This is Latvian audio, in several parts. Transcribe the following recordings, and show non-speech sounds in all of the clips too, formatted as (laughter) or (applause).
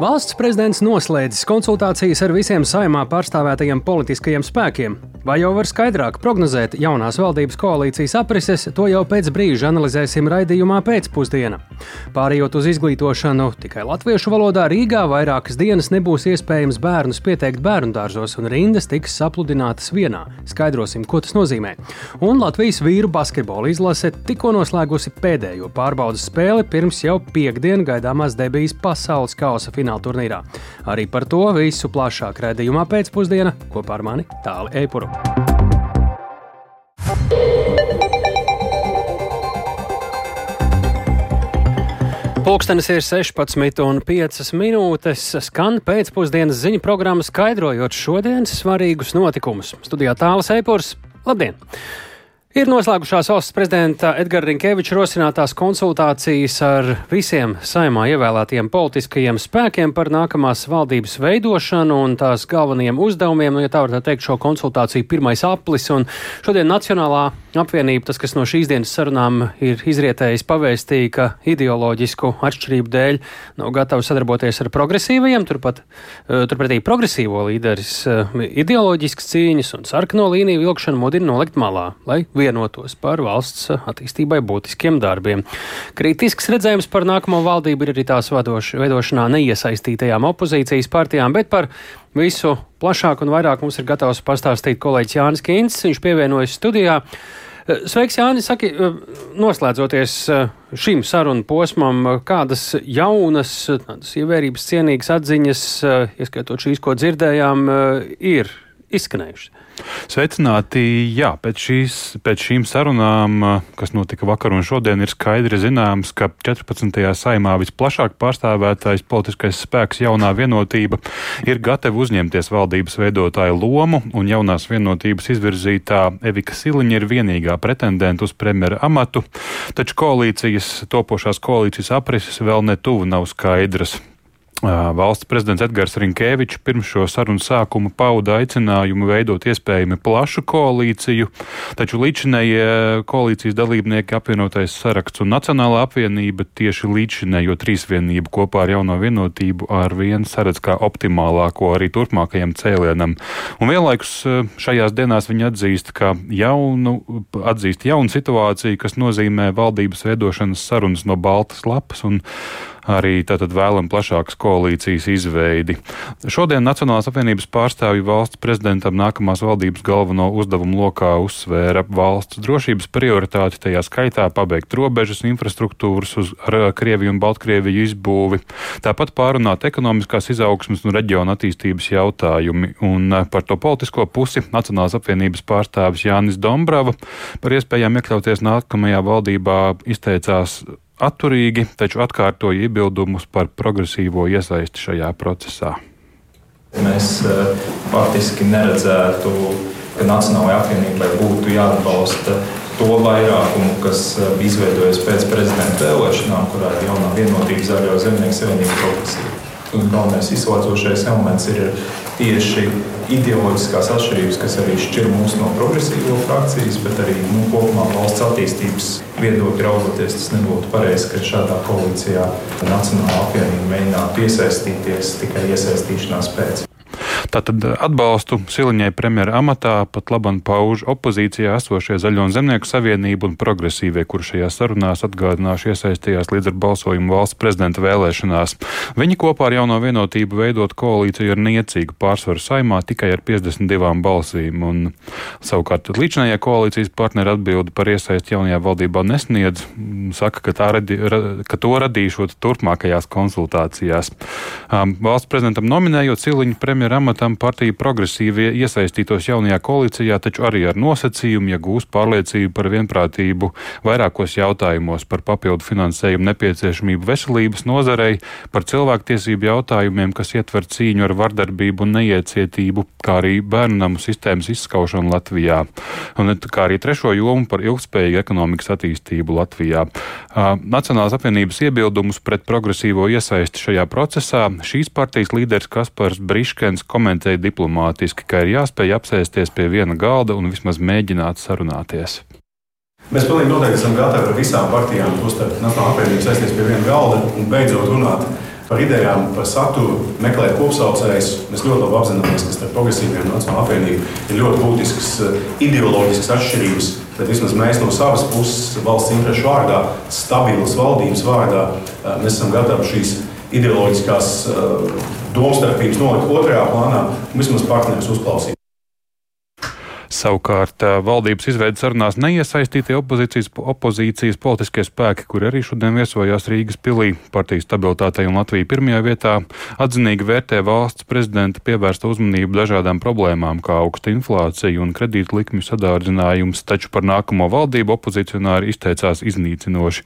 Valsts prezidents noslēdzis konsultācijas ar visiem saimā pārstāvētajiem politiskajiem spēkiem. Vai jau var skaidrāk prognozēt jaunās valdības koalīcijas aprises, to jau pēc brīža analizēsim raidījumā pēcpusdienā. Pārējot uz izglītošanu tikai latviešu valodā, Rīgā vairākas dienas nebūs iespējams bērnus pieteikt bērnu dārzos, un rindas tiks sapludinātas vienā. Skaidrosim, ko tas nozīmē. Un Latvijas vīru basketbola izlase tikko noslēgusi pēdējo pārbaudas spēli pirms jau piekdien gaidāmās debijas pasaules kausa fināla turnīrā. Arī par to visu plašāk redzējumā pēcpusdienā kopā ar mani Tāli Eipuru. Pūkstens ir 16,5 minūtes. Skan pēcpusdienas ziņu programma, skaidrojot šodienas svarīgus notikumus. Studijā tālāk, Eipurs. Labdien! Ir noslēgušās valsts prezidenta Edgara Rinkeviča rosinātās konsultācijas ar visiem saimā ievēlētiem politiskajiem spēkiem par nākamās valdības veidošanu un tās galvenajiem uzdevumiem. Nu, ja tā var tā teikt, šo konsultāciju pirmais aplis un šodien Nacionālā apvienība, tas, kas no šīs dienas sarunām ir izrietējis, pavēstīja, ka ideoloģisku atšķirību dēļ nav gatava sadarboties ar progresīvajiem, turpat, eh, turpretī progresīvo līderis eh, ideoloģisks cīņas un sarkano līniju vilkšanu modina nolikt malā, lai vienotos par valsts attīstībai būtiskiem darbiem. Kritisks redzējums par nākamo valdību ir arī tās vadoš, veidošanā neiesaistītajām opozīcijas partijām, bet par visu plašāk un vairāk mums ir gatavs pastāstīt kolēģis Jānis Kīns. Viņš pievienojas studijā. Sveiks, Jānis! Saki, noslēdzoties šim sarunu posmam, kādas jaunas, tādas ievērības cienīgas atziņas, ieskaitot šīs, ko dzirdējām, ir izskanējušas? Sveicināti! Jā, pēc, šīs, pēc šīm sarunām, kas notika vakar un šodien, ir skaidri zināms, ka 14. saimā visplašāk pārstāvētais politiskais spēks jaunā vienotība ir gatava uzņemties valdības veidotāju lomu, un jaunās vienotības izvirzītā Evika Siliņa ir vienīgā pretendenta uz premjera amatu, taču koalīcijas, topošās koalīcijas aprises vēl netuvu nav skaidras. Valsts prezidents Edgars Rinkēvičs pirms šo sarunu sākuma pauda aicinājumu veidot iespējami plašu koalīciju, taču līdzinējie koalīcijas dalībnieki apvienotais saraksts un Nacionālā apvienība tieši līdzinējo trīsvienību kopā ar jauno vienotību ar vienu saredz kā optimālāko arī turpmākajam cēlienam. Un vienlaikus šajās dienās viņi atzīst, ka jaunu, atzīst jaunu situāciju, kas nozīmē valdības veidošanas sarunas no baltas lapas un arī tātad vēlam plašākas koalīcijas izveidi. Šodien Nacionālās apvienības pārstāvju valsts prezidentam nākamās valdības galveno uzdevumu lokā uzsvēra valsts drošības prioritāti, tajā skaitā pabeigt robežas infrastruktūras uz Krieviju un Baltkrieviju izbūvi, tāpat pārunāt ekonomiskās izaugsmas un reģiona attīstības jautājumi. Un eh, par to politisko pusi Nacionālās apvienības pārstāvis Jānis Dombrava par iespējām iekļauties nākamajā valdībā izteicās atturīgi, taču atkārtoja iebildumus par progresīvo iesaisti šajā procesā. Mēs eh, faktiski neredzētu, ka Nacionālajai apvienībai būtu jāatbalsta to vairākumu, kas eh, izveidojas pēc prezidenta vēlēšanām, kurā ir jaunā vienotība zaļo zemnieku savienības progresīva. Galvenais izslēdzošais elements ir tieši ideoloģiskās atšķirības, kas arī šķir mūs no progresīvo frakcijas, bet arī nu, kopumā valsts attīstības viedokļa raugoties, tas nebūtu pareizi, ka šādā koalīcijā Nacionāla apvienība mēģinātu iesaistīties tikai iesaistīšanās pēc. Tātad atbalstu Siliņai premjera amatā pat labam pauž opozīcijā esošie Zaļo un Zemnieku savienību un progresīvie, kur šajā sarunās atgādināšu iesaistījās līdz ar balsojumu valsts prezidenta vēlēšanās. Viņi kopā ar jauno vienotību veidot koalīciju ar niecīgu pārsvaru saimā tikai ar 52 balsīm. Un, savukārt līdzinājā koalīcijas partneri atbildi par iesaisti jaunajā valdībā nesniedz, saka, ka, radi, ra, ka to radīšot turpmākajās konsultācijās. Um, valsts prezidentam nominējot Siliņu premjera amatā tam partija progresīvie iesaistītos jaunajā koalīcijā, taču arī ar nosacījumu, ja gūs pārliecību par vienprātību vairākos jautājumos par papildu finansējumu nepieciešamību veselības nozarei, par cilvēktiesību jautājumiem, kas ietver cīņu ar vardarbību un neiecietību, kā arī bērnu namu sistēmas izskaušanu Latvijā, un kā arī trešo jomu par ilgspējīgu ekonomikas attīstību Latvijā. Nacionālās apvienības iebildumus pret progresīvo iesaisti šajā procesā šīs partijas līderis Kaspars Briškens komentē komentēja diplomātiski, ka ir jāspēj apsēsties pie viena galda un vismaz mēģināt sarunāties. Mēs pilnīgi noteikti esam gatavi ar visām partijām, tostarp Nacionālajā apvienībā sēsties pie viena galda un beidzot runāt par idejām, par saturu, meklēt kopsaucējus. Mēs ļoti labi apzināmies, ka starp progresīviem un Nacionālo apvienību ir ļoti būtiskas ideoloģiskas atšķirības. Bet vismaz mēs no savas puses, valsts interesu vārdā, stabilas valdības vārdā, mēs esam gatavi šīs ideoloģiskās domstarpības nolikt otrajā plānā un vismaz partnerus uzklausīt. Savukārt valdības izveidas sarunās neiesaistītie opozīcijas, opozīcijas politiskie spēki, kuri arī šodien viesojās Rīgas pilī, partijas stabilitātei un Latvija pirmajā vietā, atzinīgi vērtē valsts prezidenta pievērsta uzmanību dažādām problēmām, kā augsta inflācija un kredīta likmju sadārdzinājums, taču par nākamo valdību opozicionāri izteicās iznīcinoši.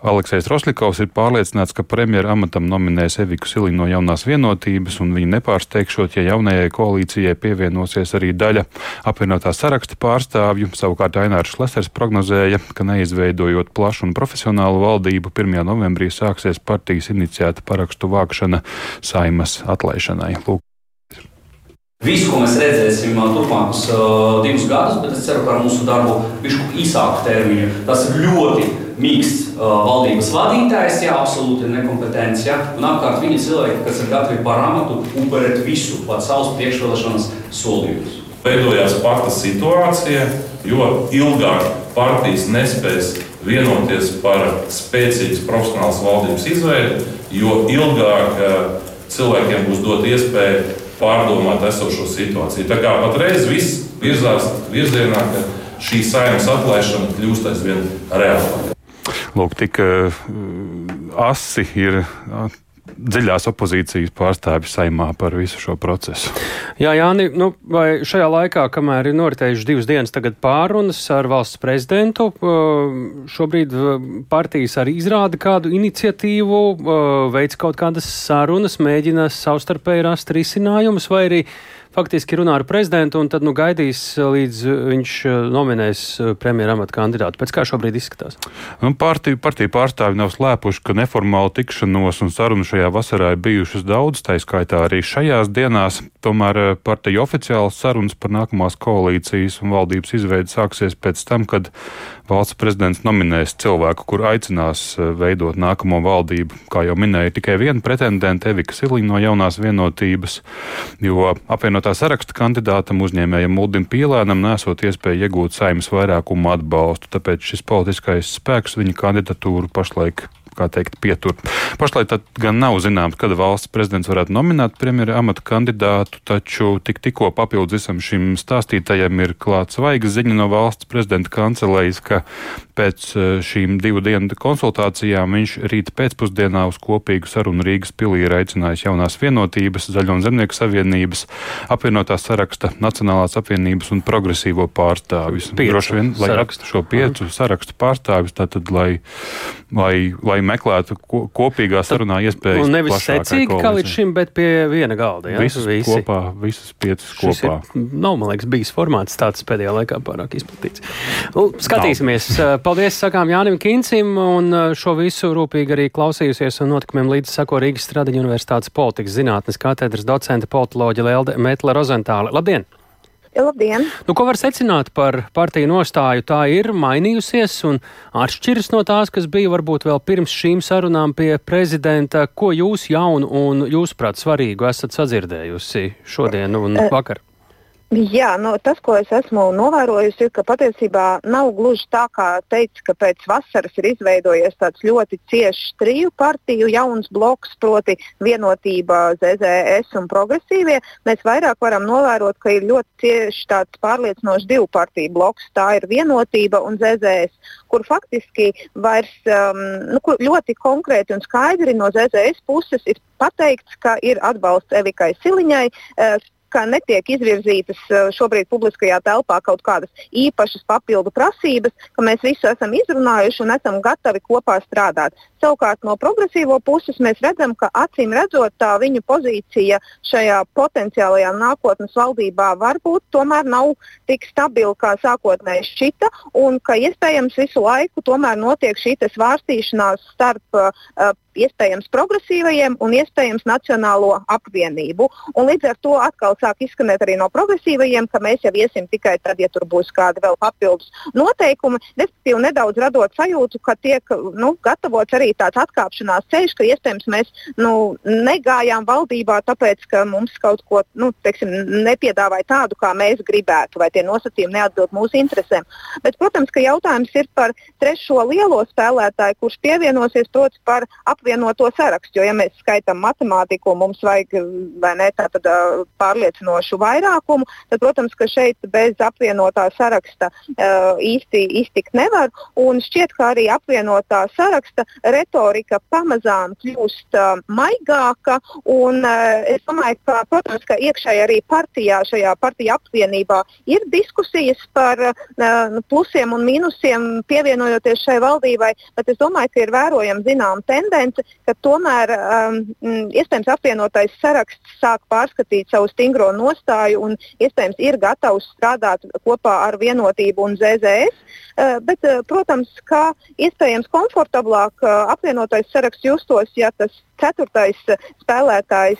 Aleksis Roslikovs ir pārliecināts, ka premjera amatam nominēs Eviku Siliņu no jaunās vienotības, un viņa nepārsteigšot, ja jaunajai koalīcijai pievienosies arī daļa apvienotā saraksta pārstāvju. Savukārt Ainārs Šlesers prognozēja, ka neizveidojot plašu un profesionālu valdību, 1. novembrī sāksies partijas iniciēta parakstu vākšana saimas atlaišanai. Lūk. Visu, ko mēs redzēsim turpmākus uh, divus gadus, bet es ceru, ka ar mūsu darbu bišku īsāku termiņu. Tas ir ļoti mīksts uh, valdības vadītājs, jā, absolūti nekompetents. Jā, un apkārt viņa cilvēki, kas ir gatavi par amatu upurēt visu, pat savus priekšvēlēšanas solījumus. Veidojās pati situācija, jo ilgāk partijas nespēs vienoties par spēcīgas profesionālas valdības izveidi, jo ilgāk eh, cilvēkiem būs dot iespēju pārdomāt esošo situāciju. Tā kā patreiz viss virzās virzienā, ka šī saimnes atlaišana kļūst aizvien reālāka. Lūk, tik uh, asi ir dziļās opozīcijas pārstāvju saimā par visu šo procesu. Jā, Jāni, nu, vai šajā laikā, kamēr ir noritējuši divas dienas pārunas ar valsts prezidentu, šobrīd partijas arī izrāda kādu iniciatīvu, veids kaut kādas sarunas, mēģina savstarpēji rast risinājumus, vai arī faktiski runā ar prezidentu un tad nu, gaidīs, eh, līdz eh, viņš eh, nominēs premjeras amata kandidātu. Pēc kā šobrīd izskatās? Nu, partiju, partiju pārstāvi nav slēpuši, ka neformāli tikšanos un sarunu šajā vasarā ir bijušas daudz, tā skaitā arī šajās dienās. Tomēr partija oficiāls sarunas par nākamās koalīcijas un valdības izveidi sāksies pēc tam, kad valsts prezidents nominēs cilvēku, kur aicinās veidot nākamo valdību. Kā jau minēju, tikai viena pretendente, Evika Siliņa no jaunās vienotības, jo apvienotā saraksta kandidātam uzņēmējam Muldim Pīlēnam nesot iespēju iegūt saimnes vairākumu atbalstu, tāpēc šis politiskais spēks viņa kandidatūru pašlaik kā teikt, pietur. Pašlaik gan nav zināms, kad valsts prezidents varētu nominēt premjera amata kandidātu, taču tik, tikko papildus visam šim stāstītājam ir klāts svaigas ziņa no valsts prezidenta kancelējas, ka pēc e, šīm divu dienu konsultācijām viņš rīt pēcpusdienā uz kopīgu sarunu Rīgas pilī ir aicinājis jaunās vienotības, Zaļo un Zemnieku savienības, apvienotās saraksta, Nacionālās apvienības un progresīvo pārstāvjus. Droši vien, lai sarakstu šo piecu sarakstu pārstāvjus, tātad, lai, lai, lai meklētu ko, kopīgā sarunā iespējas. Un nevis secīgi, kā līdz šim, bet pie viena galda. Ja? Visus Visi. kopā, visus piecus Šis kopā. Ir, nav, man liekas, bijis formāts tāds pēdējā laikā pārāk izplatīts. Nu, skatīsimies. Nav. (laughs) Paldies, sakām Jānim Kincim, un šo visu rūpīgi arī klausījusies un notikumiem līdz sako Rīgas Stradiņu Universitātes politikas zinātnes katedras docente politoloģa Lelde Metle Rozentāle. Labdien! Labdien! Nu, ko var secināt par partiju nostāju? Tā ir mainījusies un atšķiras no tās, kas bija varbūt vēl pirms šīm sarunām pie prezidenta. Ko jūs jaunu un jūsuprāt svarīgu esat sadzirdējusi šodien un eh, vakar? Jā, nu, tas, ko es esmu novērojusi, ir, ka patiesībā nav gluži tā, kā teica, ka pēc vasaras ir izveidojies tāds ļoti ciešs triju partiju jauns bloks, proti vienotība, ZZS un progresīvie. Mēs vairāk varam novērot, ka ir ļoti cieši tāds pārliecinošs divu partiju bloks. Tā ir vienotība un ZZS, kur faktiski vairs um, nu, kur ļoti konkrēti un skaidri no ZZS puses ir pateikts, ka ir atbalsts Evikai Siliņai. Ka netiek izvirzītas eh, šobrīd publiskajā telpā kaut kādas īpašas papildu prasības, ka mēs visu esam izrunājuši un esam gatavi kopā strādāt. Savukārt no progresīvo puses mēs redzam, ka acīm redzot tā viņu pozīcija šajā potenciālajā nākotnes valdībā varbūt tomēr nav tik stabila, kā sākotnēji šķita, un ka iespējams visu laiku tomēr notiek šī svārstīšanās starp uh, iespējams progresīvajiem un iespējams Nacionālo apvienību. Un līdz ar to atkal sāk izskanēt arī no progresīvajiem, ka mēs jau iesim tikai tad, ja tur būs kādi vēl papildus noteikumi. Respektīvi, nedaudz radot sajūtu, ka tiek nu, gatavots arī tāds atkāpšanās ceļš, ka iespējams mēs nu, negājām valdībā tāpēc, ka mums kaut ko nu, teiksim, nepiedāvāja tādu, kā mēs gribētu, vai tie nosacījumi neatbild mūsu interesēm. Bet, protams, ka jautājums ir par trešo lielo spēlētāju, kurš pievienosies proti, par apvienoto sarakstu. Jo, ja mēs skaitām matemātiku, mums vajag ne, tātad, pārliecinošu vairākumu, tad, protams, ka šeit bez apvienotā saraksta uh, īsti iztikt nevar. Un šķiet, ka arī apvienotā saraksta retorika pamazām kļūst uh, maigāka. Un, uh, es domāju, ka, protams, ka iekšēji arī partijā, šajā partiju apvienībā ir diskusijas par uh, plusiem un mīnusiem pievienojoties šai valdībai, bet es domāju, ka ir vērojama zināma tendence, ka tomēr um, iespējams apvienotais saraksts sāk pārskatīt savu stingro nostāju un iespējams ir gatavs strādāt kopā ar vienotību un ZZS. Uh, bet, uh, protams, kā iespējams komfortablāk uh, apvienotais saraksts justos, ja tas ceturtais spēlētājs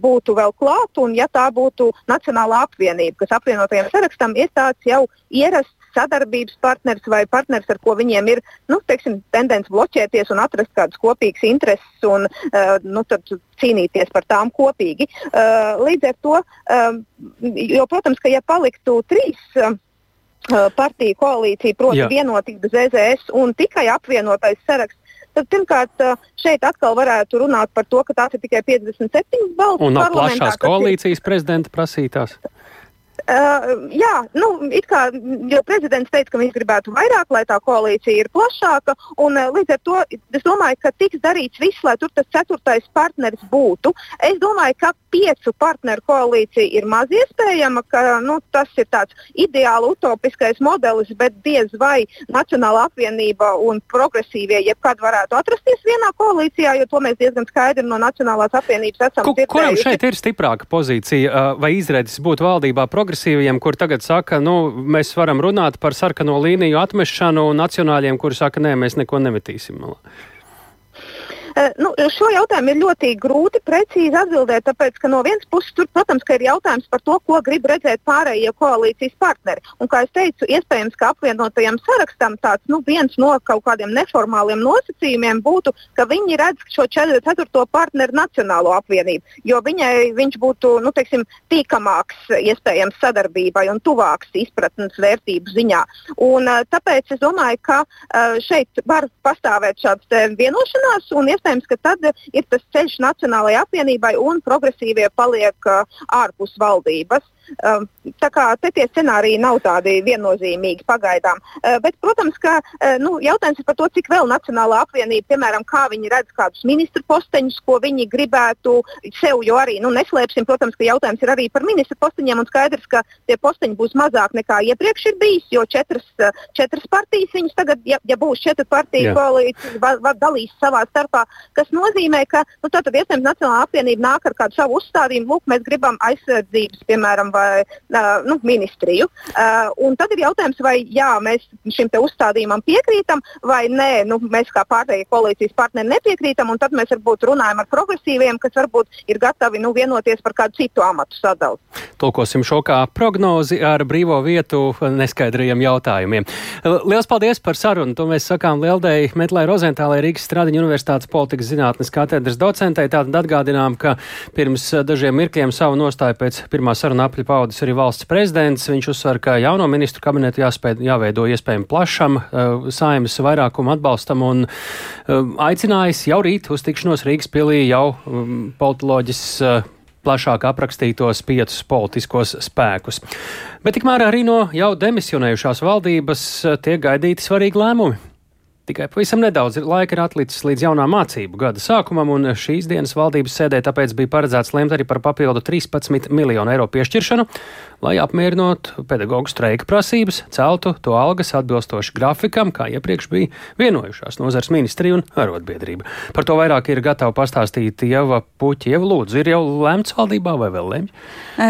būtu vēl klāt, un ja tā būtu Nacionālā apvienība, kas apvienotajam sarakstam ir tāds jau ierasts sadarbības partners vai partners, ar ko viņiem ir nu, teiksim, tendence bloķēties un atrast kādas kopīgas intereses un uh, nu, cīnīties par tām kopīgi. Uh, līdz ar to, uh, jo, protams, ka ja paliktu trīs. Uh, partiju koalīcija, proti, Jā. vienotība ZZS un tikai apvienotais saraksts, tad pirmkārt šeit atkal varētu runāt par to, ka tās ir tikai 57 balsis. Un nav plašās koalīcijas ir... prezidenta prasītās. Uh, jā, nu, it kā jau prezidents teica, ka viņš gribētu vairāk, lai tā koalīcija ir plašāka. Un, uh, līdz ar to es domāju, ka tiks darīts viss, lai tur tas ceturtais partneris būtu. Es domāju, ka piecu partneru koalīcija ir maz iespējama, ka nu, tas ir tāds ideāli utopiskais modelis, bet diez vai Nacionāla apvienība un progresīvie jebkad varētu atrasties vienā koalīcijā, jo to mēs diezgan skaidri no Nacionālās apvienības esam dzirdējuši. Kuram šeit ir stiprāka pozīcija uh, vai izredzes būt valdībā? Progresīviem, kur tagad saka, nu, mēs varam runāt par sarkano līniju atmešanu, un nacionāļiem, kuri saka, nē, mēs neko nemetīsim malā. Eh, nu, šo jautājumu ir ļoti grūti precīzi atbildēt, tāpēc, ka no vienas puses, tur, protams, ir jautājums par to, ko grib redzēt pārējie koalīcijas partneri. Un, kā jau teicu, iespējams, ka apvienotajam sarakstam tāds nu, viens no kaut kādiem neformāliem nosacījumiem būtu, ka viņi redz šo ceturto partneru nacionālo apvienību, jo viņai viņš būtu nu, teiksim, tīkamāks iespējams sadarbībai un tuvāks izpratnes vērtību ziņā. Un, eh, tāpēc es domāju, ka eh, šeit var pastāvēt šāds vienošanās un iespējams, ka tad ir tas ceļš Nacionālajai apvienībai un progresīvie paliek ārpus valdības. Tā kā tie scenāriji nav tādi viennozīmīgi pagaidām. Bet, protams, ka nu, jautājums ir par to, cik vēl Nacionālā apvienība, piemēram, kā viņi redz kādus ministru posteņus, ko viņi gribētu sev, jo arī nu, neslēpsim, protams, ka jautājums ir arī par ministru posteņiem un skaidrs, ka tie posteņi būs mazāk nekā iepriekš ir bijis, jo četras, četras partijas viņus tagad, ja, ja būs četru partiju koalīcija, dalīs savā starpā, kas nozīmē, ka nu, tad iespējams Nacionālā apvienība nāk ar kādu savu uzstādījumu, lūk, mēs gribam aizsardzības, piemēram, vai nu, ministriju. Un tad ir jautājums, vai jā, mēs šim uzstādījumam piekrītam, vai nē, nu, mēs kā pārējie koalīcijas partneri nepiekrītam, un tad mēs varbūt runājam ar progresīviem, kas varbūt ir gatavi nu, vienoties par kādu citu amatu sadali. Tulkosim šo kā prognozi ar brīvo vietu neskaidrajiem jautājumiem. Lielas paldies par sarunu! To mēs sakām Lieldei Metlai Rozentālai Rīgas Stradiņu Universitātes politikas zinātnes katedras docentei. Tātad atgādinām, ka pirms dažiem mirkļiem savu nostāju pēc pirmā saruna apļa paudis arī valsts prezidents. Viņš uzsver, ka jauno ministru kabinetu jāspēj, jāveido iespējami plašam uh, saimas vairākumu atbalstam un uh, aicinājis jau rīt uz tikšanos Rīgas pilī jau um, politoloģis. Uh, plašāk aprakstītos piecus politiskos spēkus. Bet tikmēr arī no jau demisionējušās valdības tiek gaidīti svarīgi lēmumi. Tikai pavisam nedaudz laika ir atlicis līdz jaunā mācību gada sākumam, un šīs dienas valdības sēdē tāpēc bija paredzēts lemt arī par papildu 13 miljonu eiro piešķiršanu, lai apmierinātu pedagoģu streika prasības, celtu to algas atbilstoši grafikam, kā iepriekš bija vienojušās nozars ministrija un arotbiedrība. Par to vairāk ir gatava pastāstīt Ieva Puķa. Ieva, lūdzu, ir jau lemts valdībā vai vēl lemj?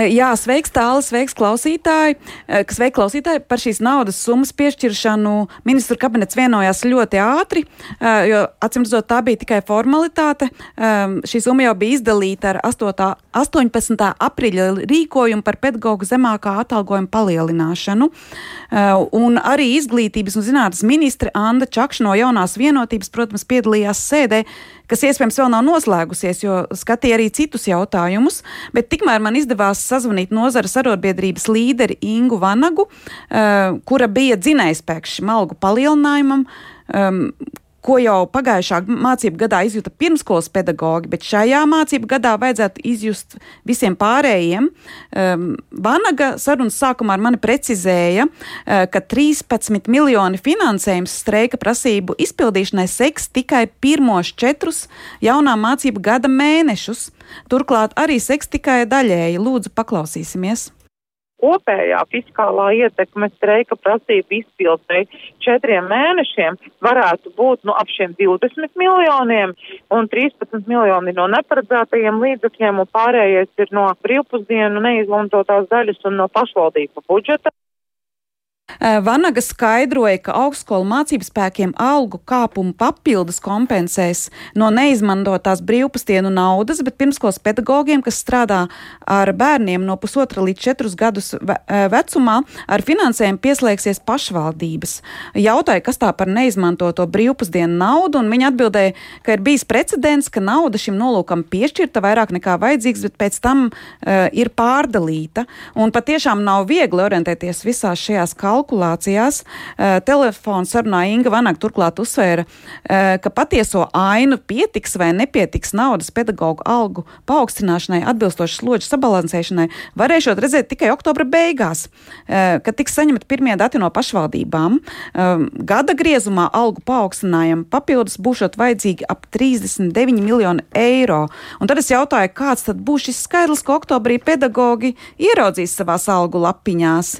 Jā, sveiks tālāk, sveiks klausītāji, kas veik klausītāji par šīs naudas summas piešķiršanu. Ministru kabinets vienojās ļoti ļoti ātri, jo acīm redzot, tā bija tikai formalitāte. Šī summa jau bija izdalīta ar 8, 18. aprīļa rīkojumu par pedagoģu zemākā atalgojuma palielināšanu. Un arī izglītības un zinātnes ministre Anna Čakša no jaunās vienotības, protams, piedalījās sēdē, kas iespējams vēl nav noslēgusies, jo skatīja arī citus jautājumus. Bet tikmēr man izdevās sazvanīt nozares arotbiedrības līderi Ingu Vanagu, uh, kura bija dzinējspēks šim algu palielinājumam. Um, ko jau pagājušā mācību gadā izjuta pirmskolas pedagoģi, bet šajā mācību gadā vajadzētu izjust visiem pārējiem. Um, Vanaga sarunas sākumā ar mani precizēja, uh, ka 13 miljoni finansējums streika prasību izpildīšanai seks tikai pirmos četrus jaunā mācību gada mēnešus. Turklāt arī seks tikai daļēji. Lūdzu, paklausīsimies! Kopējā fiskālā ietekme streika prasību izpildēji četriem mēnešiem varētu būt nu, ap šiem 20 miljoniem un 13 miljoni no neparedzētajiem līdzekļiem un pārējais ir no brīvpusdienu neizmantotās daļas un no pašvaldību budžeta. Eh, Vanaga skaidroja, ka augstskolu mācību spēkiem algu kāpumu papildus kompensēs no neizmantotās brīvpustienu naudas, bet pirmskolas pedagogiem, kas strādā ar bērniem no pusotra līdz četrus gadus eh, vecumā, ar finansējumu pieslēgsies pašvaldības. Jautāja, kas tā par neizmantoto brīvpusdienu naudu, un viņa atbildēja, ka ir bijis precedents, ka nauda šim nolūkam piešķirta vairāk nekā vajadzīgs, bet pēc tam uh, ir pārdalīta. Un patiešām nav viegli orientēties visās šajās kalkulācijās kalkulācijās. Uh, Telefona sarunā Inga Vanaga turklāt uzsvēra, uh, ka patieso ainu pietiks vai nepietiks naudas pedagoģu algu paaugstināšanai, atbilstoši slodžu sabalansēšanai, varēšot redzēt tikai oktobra beigās, uh, kad tiks saņemti pirmie dati no pašvaldībām. Gada griezumā algu paaugstinājumu papildus būšot vajadzīgi ap 39 miljoni eiro. Un tad es jautāju, kāds tad būs šis skaidrs, ko oktobrī pedagoģi ieraudzīs savās algu lapiņās.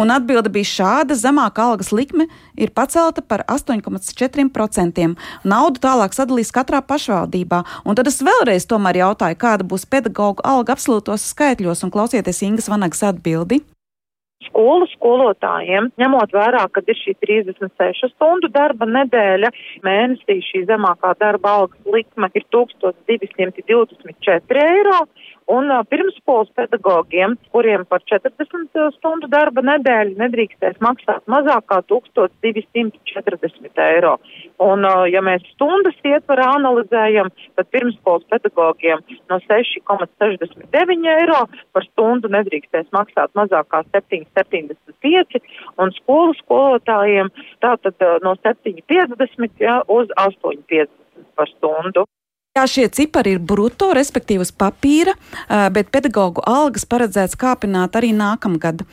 Un atbilde bija šāda zemāka algas likme ir pacelta par 8,4%. Naudu tālāk sadalīs katrā pašvaldībā. Un tad es vēlreiz jautāju, kāda būs pedagoģa alga absolūtos skaitļos, un klausieties Ingas Vanagas atbildi skolu skolotājiem, ņemot vērā, ka ir šī 36 stundu darba nedēļa, mēnesī šī zemākā darba algas likme ir 1224 eiro. Un pirmsskolas pedagogiem, kuriem par 40 stundu darba nedēļu nedrīkstēs maksāt mazāk kā 1240 eiro. Un, ja mēs stundas ietvarā analizējam, tad pirmsskolas pedagogiem no 6,69 eiro par stundu nedrīkstēs maksāt mazāk kā 7,75 un skolu skolotājiem tātad no 7,50 ja, uz 8,50 par stundu. Jā, šie cipari ir brutto, respektīvi uz papīra, bet pedagoģu algas paredzēts kāpināt arī nākamgad.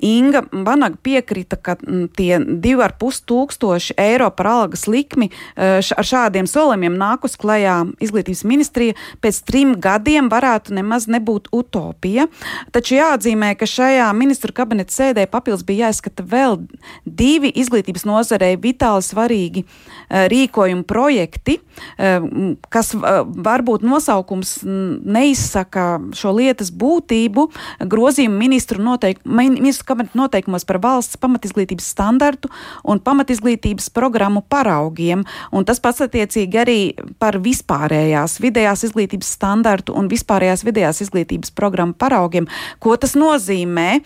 Inga Vanaga piekrita, ka tie 2,5 tūkstoši eiro par algas likmi ar šādiem solījumiem nākus klajā izglītības ministrija pēc trim gadiem varētu nemaz nebūt utopija. Taču jāatzīmē, ka šajā ministru kabineta sēdē papildus bija jāizskata vēl divi izglītības nozarei vitāli svarīgi rīkojumu projekti, kas varbūt nosaukums neizsaka šo lietas būtību. Grozījumu ministru, noteik, ministru noteikumos par valsts pamatizglītības standartu un pamatizglītības programmu paraugiem. Un tas pats attiecīgi arī par vispārējās vidējās izglītības standartu un vispārējās vidējās izglītības programmu paraugiem. Ko tas nozīmē?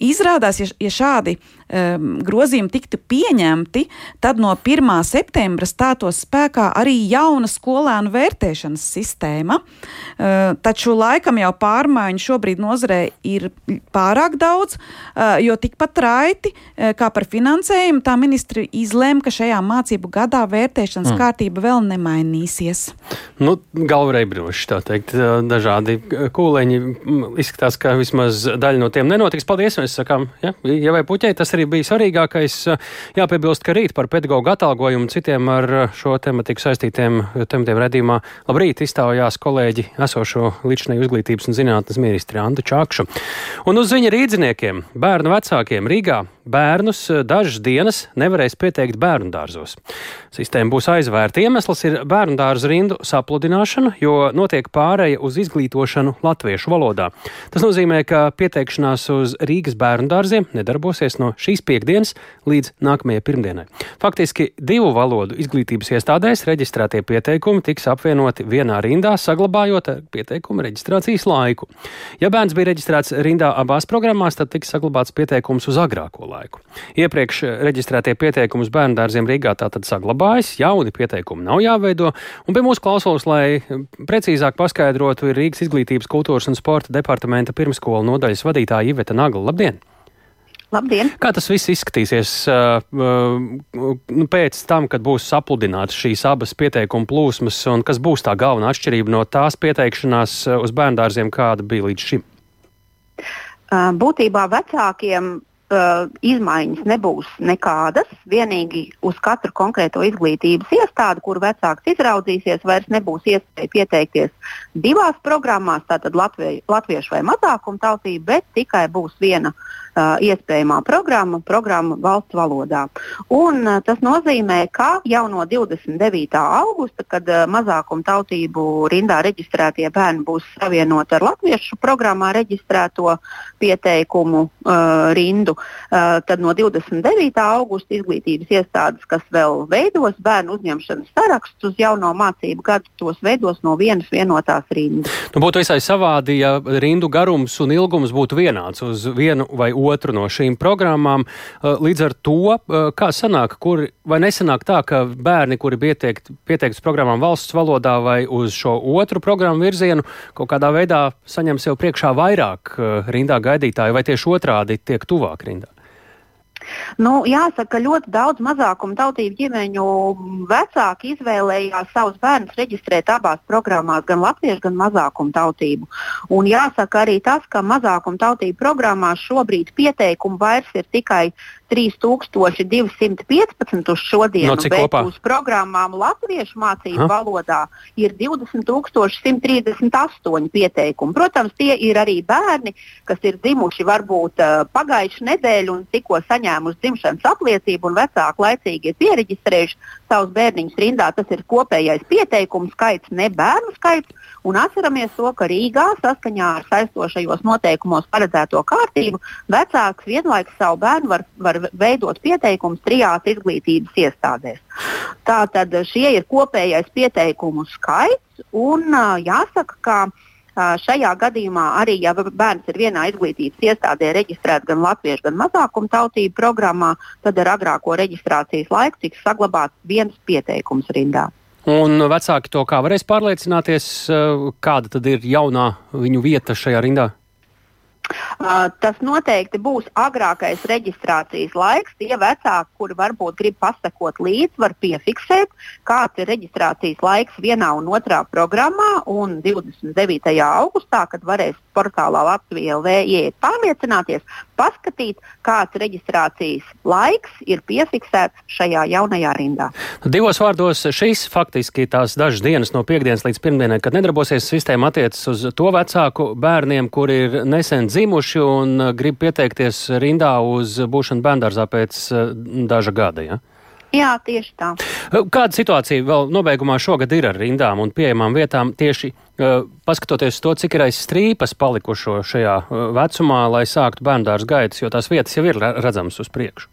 Izrādās, ja, ja šādi um, grozījumi tiktu pieņemti, tad no 1. septembra stātos spēkā arī jauna skolēnu vērtēšanas sistēma. Uh, taču laikam jau pārmaiņu šobrīd nozarē ir pārāk daudz, uh, jo tikpat raiti uh, kā par finansējumu, tā ministri izlēma, ka šajā mācību gadā vērtēšanas mm. kārtība vēl nemainīsies. Nu, galvā broši, tā teikt, dažādi kūleņi. Izskatās, ka vismaz daļa no tiem nenotiks. Paldies! Mēs sakām, ja, ja vai puķei tas arī bija svarīgākais. Jāpiebilst, ka rīt par pedagoģu atalgojumu citiem ar šo tematiku saistītiem tematiem redzījumā labrīt iztaujās kolēģi esošo līdzinēju izglītības un zinātnes ministri Antu Čakšu. Un uz viņa rīdziniekiem, bērnu vecākiem Rīgā bērnus dažas dienas nevarēs pieteikt bērnu dārzos. Sistēma būs aizvērta. Iemesls ir bērnu dārza rindu sapludināšana, jo notiek pāreja uz izglītošanu latviešu valodā. Tas nozīmē, ka pieteikšanās uz Rīgas bērnu dārziem nedarbosies no šī šīs piekdienas līdz nākamajai pirmdienai. Faktiski divu valodu izglītības iestādēs reģistrētie pieteikumi tiks apvienoti vienā rindā, saglabājot pieteikumu reģistrācijas laiku. Ja bērns bija reģistrēts rindā abās programmās, tad tiks saglabāts pieteikums uz agrāko laiku. Iepriekš reģistrētie pieteikumi uz bērnu dārziem Rīgā tātad saglabājas, jauni pieteikumi nav jāveido, un pie mūsu klausulas, lai precīzāk paskaidrotu, ir Rīgas izglītības, kultūras un sporta departamenta pirmskolu nodaļas vadītāja Iveta Nagla. Labdien! Labdien! Kā tas viss izskatīsies uh, uh, pēc tam, kad būs sapludināts šīs abas pieteikuma plūsmas, un kas būs tā galvenā atšķirība no tās pieteikšanās uz bērndārziem, kāda bija līdz šim? Uh, būtībā vecākiem uh, izmaiņas nebūs nekādas. Vienīgi uz katru konkrēto izglītības iestādi, kur vecāks izraudzīsies, vairs nebūs iespēja pieteikties divās programmās, tātad latvie, latviešu vai mazākumu tautību, bet tikai būs viena uh, iespējamā programma, programma valsts valodā. Un, uh, tas nozīmē, ka jau no 29. augusta, kad uh, mazākumu tautību rindā reģistrētie bērni būs savienoti ar latviešu programmā reģistrēto pieteikumu uh, rindu, uh, tad no 29. augusta izglītības iestādes, kas vēl veidos bērnu uzņemšanas sarakstus uz jauno mācību gadu, tos veidos no vienas vienotās rindas. Nu, būtu visai savādi, ja rindu garums un ilgums būtu vienāds uz vienu vai otru no šīm programmām. Uh, līdz ar to, uh, kā sanāk, kur, vai nesanāk tā, ka bērni, kuri pieteikt, pieteikts programmām valsts valodā vai uz šo otru programmu virzienu, kaut kādā veidā saņem sev priekšā vairāk uh, rindā gaidītāju, vai tieši otrādi tiek tuvāk rindā? Nu, jāsaka, ļoti daudz mazākumu tautību ģimeņu vecāki izvēlējās savus bērnus reģistrēt abās programmās, gan latviešu, gan mazākumu tautību. Un jāsaka arī tas, ka mazākumu tautību programmās šobrīd pieteikumu vairs ir tikai 3215 uz šodienu, no bet kopā? uz programmām latviešu mācību Ha? valodā ir 20138 pieteikumi. Protams, tie ir arī bērni, kas ir dzimuši varbūt uh, pagājušu nedēļu un tikko saņēmuši dzimšanas apliecību, un vecāki laicīgi ir pieregistrējuši savus bērniņus rindā. Tas ir kopējais pieteikumu skaits, ne bērnu skaits. Un atceramies to, ka Rīgā saskaņā ar saistošajos noteikumos paredzēto kārtību vecāks vienlaikus savu bērnu var, var veidot pieteikumus trijās izglītības iestādēs. Tātad šie ir kopējais pieteikumu skaits, un jāsaka, ka šajā gadījumā arī, ja bērns ir vienā izglītības iestādē reģistrēts gan latviešu, gan mazākumu tautību programmā, tad ar agrāko reģistrācijas laiku tiks saglabāts viens pieteikums rindā. Un vecāki to kā varēs pārliecināties, kāda tad ir jaunā viņu vieta šajā rindā? Uh, tas noteikti būs agrākais reģistrācijas laiks. Tie vecāki, kuri varbūt grib pasakot līdzi, var piefiksēt, kāds ir reģistrācijas laiks vienā un otrā programmā. Un 29. augustā, kad varēs portālā Latvijā LV ieiet pārliecināties, paskatīt, kāds reģistrācijas laiks ir piefiksēts šajā jaunajā rindā. Divos vārdos šīs faktiski tās dažas dienas no piekdienas līdz pirmdienai, kad nedarbosies sistēma, attiecas uz to vecāku bērniem, kuri ir nesen dzimuši un uh, grib pieteikties rindā uz būšanu bērndārzā pēc uh, daža gada. Ja? Jā, tieši tā. Uh, Kāda situācija vēl nobeigumā šogad ir ar rindām un pieejamām vietām tieši uh, paskatoties to, cik ir aiz strīpas palikušo šajā uh, vecumā, lai sāktu bērndārs gaitas, jo tās vietas jau ir re- redzamas uz priekšu?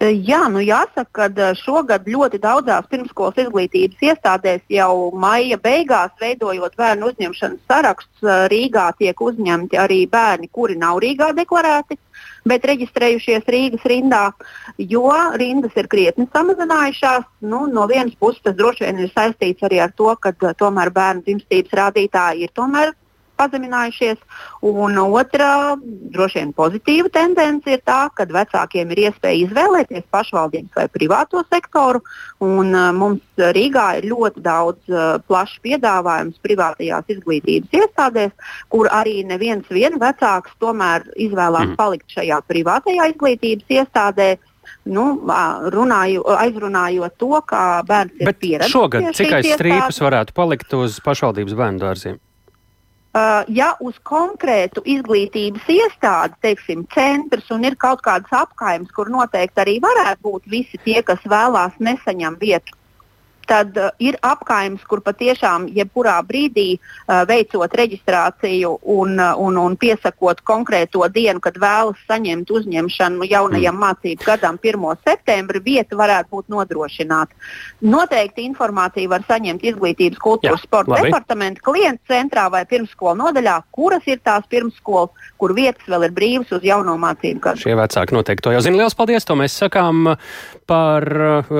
Jā, nu jāsaka, ka šogad ļoti daudzās pirmskolas izglītības iestādēs jau maija beigās, veidojot bērnu uzņemšanas sarakstus, Rīgā tiek uzņemti arī bērni, kuri nav Rīgā deklarēti, bet reģistrējušies Rīgas rindā, jo rindas ir krietni samazinājušās. Nu, no vienas puses tas droši vien ir saistīts arī ar to, ka e, tomēr bērnu dzimstības rādītāji ir tomēr pazeminājušies. Un otra, droši vien pozitīva tendence ir tā, ka vecākiem ir iespēja izvēlēties pašvaldības vai privāto sektoru. Un, uh, mums Rīgā ir ļoti daudz uh, plašs piedāvājums privātajās izglītības iestādēs, kur arī neviens vien vecāks tomēr izvēlās Mhm. palikt šajā privātajā izglītības iestādē. Nu, runāju, aizrunājot to, ka bērns ir Bet pieredzējis. šogad cik aiz strīpas iestādes. varētu palikt uz pašvaldības bērnu dārziem? Uh, ja uz konkrētu izglītības iestādi, teiksim, centrs un ir kaut kādas apkaimes, kur noteikti arī varētu būt visi tie, kas vēlās nesaņem vietu tad uh, ir apkaimes, kur patiešām jebkurā brīdī uh, veicot reģistrāciju un, uh, un, un piesakot konkrēto dienu, kad vēlas saņemt uzņemšanu jaunajam mm. mācību gadam, 1. septembri, vieta varētu būt nodrošināta. Noteikti informāciju var saņemt izglītības, kultūras, sporta departamenta klienta centrā vai pirmsskola nodaļā, kuras ir tās pirmsskolas, kur vietas vēl ir brīvas uz jauno mācību gadu. Šie vecāki noteikti to jau zina. Lielas paldies! To mēs sakām par uh,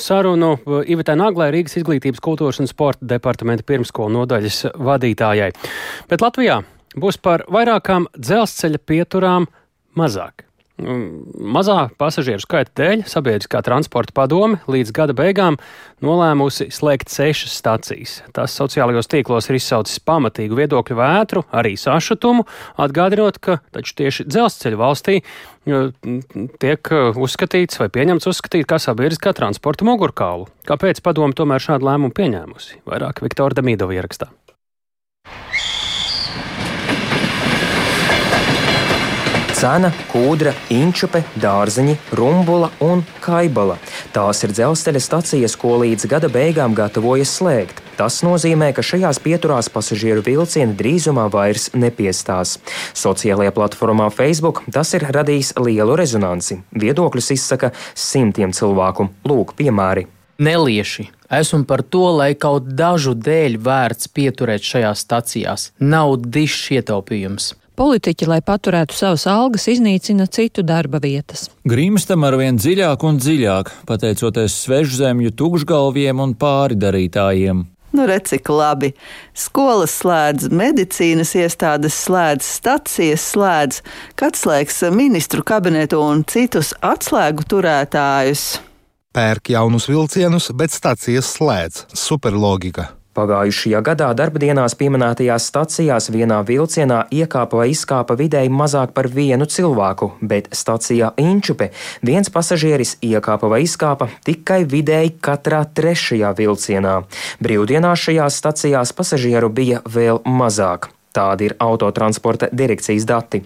sarunu Ivitai Naglai, Rīgas izglītības, kultūras un sporta departamenta pirmskolu nodaļas vadītājai. Bet Latvijā būs par vairākām dzelzceļa pieturām mazāk. Mazā pasažieru skaita dēļ sabiedriskā transporta padome līdz gada beigām nolēmusi slēgt sešas stacijas. Tas sociālajos tīklos ir izsaucis pamatīgu viedokļu vētru, arī sašutumu, atgādinot, ka taču tieši dzelzceļa valstī tiek uzskatīts vai pieņemts uzskatīt kā sabiedriskā transporta mugurkaulu. Kāpēc padome tomēr šādu lēmumu pieņēmusi? Vairāk Viktora Damīdova ierakstā. Cena, kūdra, inčupe, dārziņi, rumbula un kaibala. Tās ir dzelzceļa stacijas, ko līdz gada beigām gatavojas slēgt. Tas nozīmē, ka šajās pieturās pasažieru vilcieni drīzumā vairs nepiestās. Sociālajā platformā Facebook tas ir radījis lielu rezonanci. Viedokļus izsaka simtiem cilvēku. Lūk, piemēri. Nelieši. Esmu par to, lai kaut dažu dēļ vērts pieturēt šajās stacijās. Nav dišs ietaupījums. Politiķi, lai paturētu savas algas, iznīcina citu darba vietas. Grimstam arvien dziļāk un dziļāk, pateicoties svežzemju tukšgalviem un pāridarītājiem. Nu, redz, cik labi. Skolas slēdz, medicīnas iestādes slēdz, stacijas slēdz, kāds slēgs ministru kabinetu un citus atslēgu turētājus. Pērk jaunus vilcienus, bet stacijas slēdz. Superlogika! Pagājušajā gadā darbdienās pieminētajās stacijās vienā vilcienā iekāpa vai izkāpa vidēji mazāk par vienu cilvēku, bet stacijā Inčupe viens pasažieris iekāpa vai izkāpa tikai vidēji katrā trešajā vilcienā. Brīvdienās šajās stacijās pasažieru bija vēl mazāk. Tādi ir autotransporta direkcijas dati.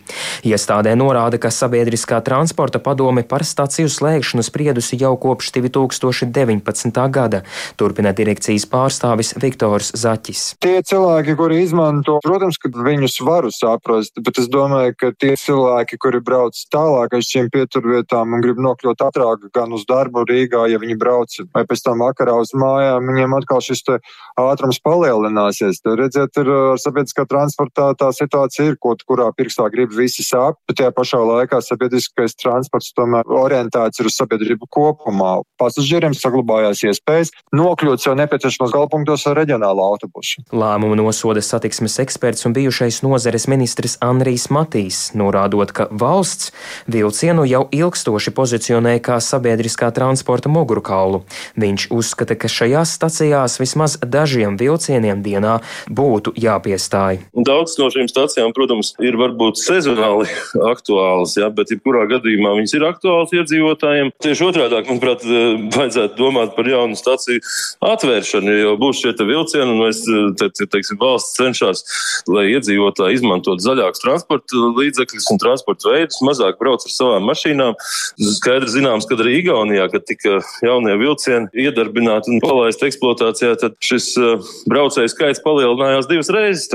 Iestādē norāda, ka sabiedriskā transporta padome par staciju slēgšanu spriedusi jau kopš 2019. gada, turpina direkcijas pārstāvis Viktors Zaķis. Tie cilvēki, kuri izmanto, protams, ka viņus varu saprast, bet es domāju, ka tie cilvēki, kuri brauc tālāk aiz šīm pieturvietām un grib nokļūt ātrāk gan uz darbu Rīgā, ja viņi brauc, vai pēc tam vakarā uz mājām, viņiem atkal šis ātrums palielināsies. Tad, redziet, ir ar sabiedriskā transporta transportā tā situācija ir, ko, kurā pirkstā grib visi sāp, bet tajā pašā laikā sabiedriskais transports tomēr orientēts ir uz sabiedrību kopumā. Pasažieriem saglabājās iespējas nokļūt sev nepieciešamos galpunktos ar reģionālu autobusu. Lēmumu nosoda satiksmes eksperts un bijušais nozares ministrs Andrijs Matīs, norādot, ka valsts vilcienu jau ilgstoši pozicionē kā sabiedriskā transporta mugurkaulu. Viņš uzskata, ka šajās stacijās vismaz dažiem vilcieniem dienā būtu jāpiestāj. Daudz no šīm stācijām, protams, ir varbūt sezonāli (laughs) aktuāls, ja, bet jebkurā gadījumā viņas ir aktuāls iedzīvotājiem. Tieši otrādi, manuprāt, eh, vajadzētu domāt par jaunu stāciju atvēršanu, jo būs šie vilcieni, un mēs, eh, te, te, teiksim, valsts cenšas, lai iedzīvotāji izmantot zaļākus transporta līdzekļus un transporta veidus, mazāk brauc ar savām mašīnām. Skaidrs zināms, ka arī Igaunijā, kad tika jaunie vilcieni iedarbināti un palaisti eksploatācijā, tad šis eh, braucēju skaits palielinājās divas reizes.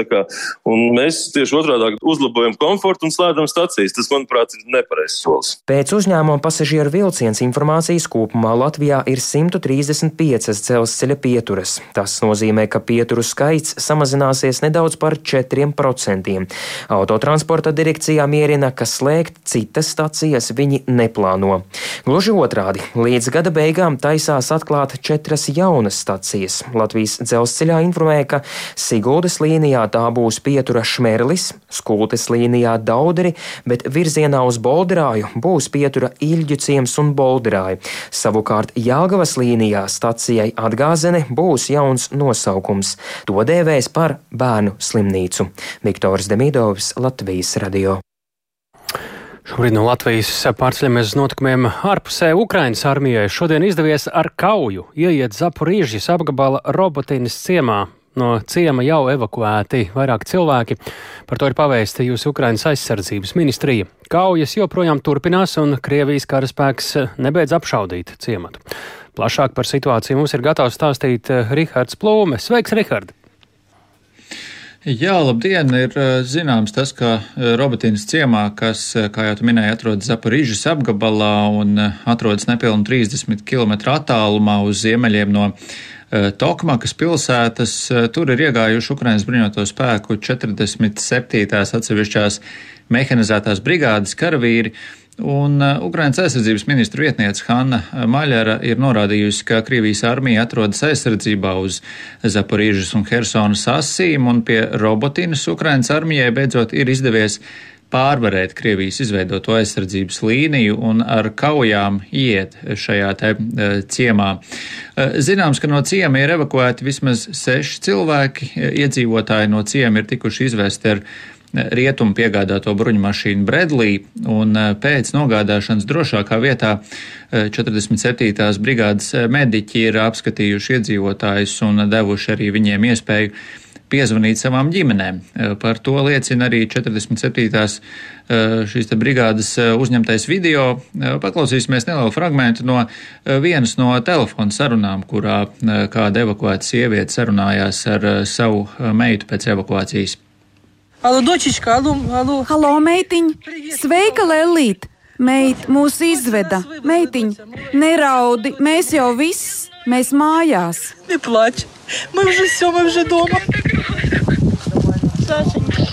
Un mēs tieši otrādi uzlabojam komfortu un slēdzam stacijas. Tas, manuprāt, ir nepareizs solis. Pēc uzņēmuma pasažieru vilciens informācijas kopumā Latvijā ir 135 dzelzceļa pieturas. Tas nozīmē, ka pieturu skaits samazināsies nedaudz par 4%. Autotransporta direkcijā mierina, ka slēgt citas stacijas viņi neplāno. Gluži otrādi, līdz gada beigām taisās atklāt četras jaunas stacijas. Latvijas dzelzceļā informēja, ka Siguldas līnijā tā būs pietura Šmerlis, Skultes līnijā Dauderi, bet virzienā uz Bolderāju būs pietura Ilģu ciems un Bolderāju. Savukārt Jāgavas līnijā stacijai Atgāzene būs jauns nosaukums. To dēvēs par bērnu slimnīcu. Viktors Demidovs, Latvijas radio. Šobrīd no Latvijas pārceļamies uz notikumiem ārpusē Ukrainas armijai. Šodien izdevies ar kauju ieiet Zaporīžas apgabala robotīnas ciemā. No ciema jau evakuēti vairāk cilvēki. Par to ir pavēstījusi Ukrainas aizsardzības ministrija. Kaujas joprojām turpinās, un Krievijas karaspēks nebeidz apšaudīt ciematu. Plašāk par situāciju mums ir gatavs stāstīt Rihards Plūme. Sveiks, Rihard! Jā, labdien! Ir zināms tas, ka Robotīnas ciemā, kas, kā jau minēji, atrodas Zaporīžas apgabalā un atrodas nepilnu 30 km attālumā uz ziemeļiem no Tokmakas pilsētas, tur ir iegājuši Ukrainas bruņoto spēku 47. atsevišķās mehanizētās brigādes karavīri. Un uh, Ukrainas aizsardzības ministra vietniece Hanna Maļara ir norādījusi, ka Krievijas armija atrodas aizsardzībā uz Zaporīžas un Hersonas asīm, un pie Robotinas Ukrainas armijai beidzot ir izdevies pārvarēt Krievijas izveidoto aizsardzības līniju un ar kaujām iet šajā te uh, ciemā. Uh, zināms, ka no ciema ir evakuēti vismaz seši cilvēki, iedzīvotāji no ciema ir tikuši izvesti ar rietumu piegādāto bruņmašīnu Bredlī, un pēc nogādāšanas drošākā vietā 47. Eh, brigādes mediķi ir apskatījuši iedzīvotājus un devuši arī viņiem iespēju piezvanīt savām ģimenēm. Par to liecina arī 47. šīs te brigādes uzņemtais video. Paklausīsimies nelielu fragmentu no vienas no telefona sarunām, kurā kāda evakuēta sieviete sarunājās ar savu meitu pēc evakuācijas. Alo, dočiška, alo, alo. Halo, meitiņ! Sveika, Lelīt! Meit mūs izveda. Meitiņ, neraudi, mēs jau viss, mēs mājās. Neplač, мы уже все, мы уже дома. Сашенька.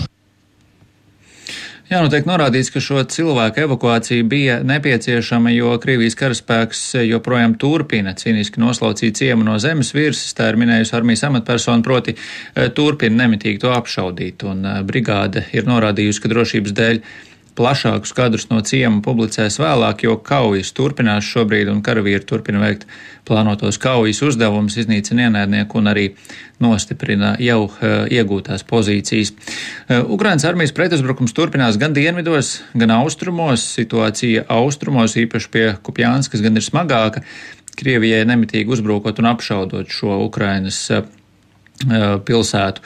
Jā, nu tiek norādīts, ka šo cilvēku evakuācija bija nepieciešama, jo Krievijas karaspēks joprojām turpina cīniski noslaucīt ciemu no zemes virsmas. Tā ir minējusi armijas amatpersona, proti eh, turpina nemitīgi to apšaudīt, un eh, brigāde ir norādījusi, ka drošības dēļ Plašākus kadrus no ciema publicēs vēlāk, jo kaujas turpinās šobrīd, un karavīri turpina veikt plānotos kaujas uzdevumus, iznīcina ienaidnieku un arī nostiprina jau uh, iegūtās pozīcijas. Uh, Ukrainas armijas pretuzbrukums turpinās gan dienvidos, gan austrumos. Situācija austrumos, īpaši pie Kupjānskas, gan ir smagāka. Krievijai nemitīgi uzbrukot un apšaudot šo Ukrainas uh, pilsētu.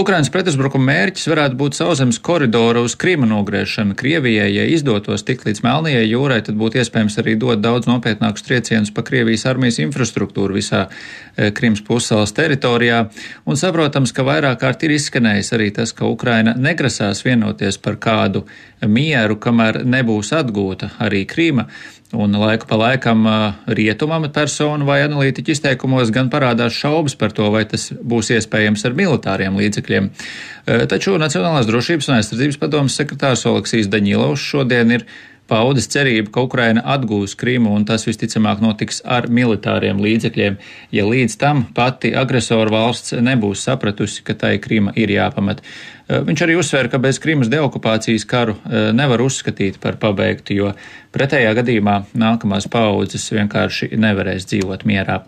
Ukrainas pretuzbrukuma mērķis varētu būt sauszemes koridora uz Krīma nogriešana Krievijai. Ja izdotos tikt līdz Melnijai jūrai, tad būtu iespējams arī dot daudz nopietnākus triecienus pa Krievijas armijas infrastruktūru visā Krimas pussalas teritorijā. Un saprotams, ka vairāk kārt ir izskanējis arī tas, ka Ukraina negrasās vienoties par kādu mieru, kamēr nebūs atgūta arī Krīma. Un laiku pa laikam rietumu amatpersonu vai analītiķu izteikumos gan parādās šaubas par to, vai tas būs iespējams ar militāriem līdzekļiem. Taču Nacionālās drošības un aizsardzības padomas sekretārs Oleksijas Daņilovs šodien ir paudis cerību, ka Ukraina atgūs Krimu un tas visticamāk notiks ar militāriem līdzekļiem, ja līdz tam pati agresoru valsts nebūs sapratusi, ka tai Krima ir jāpamat. Eh, viņš arī uzsver, ka bez Krimas deokupācijas karu eh, nevar uzskatīt par pabeigtu, jo pretējā gadījumā nākamās paudzes vienkārši nevarēs dzīvot mierā.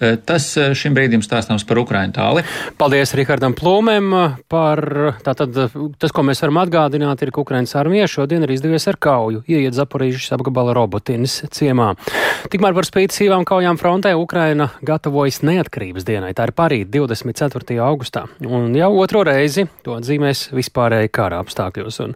Eh, tas eh, šim brīdim stāstāms par Ukraiņu tāli. Paldies Rihardam Plūmēm par tātad, tas, ko mēs varam atgādināt, ir, ka Ukraiņas armija šodien ir izdevies ar kauju ieiet Zaporīžas apgabala robotinis ciemā. Tikmēr par spīti sīvām kaujām frontē Ukraina gatavojas neatkarības dienai. Tā ir parīt 24. augustā. Un jau otro reizi to atzīmēs vispārēji kara apstākļos. Un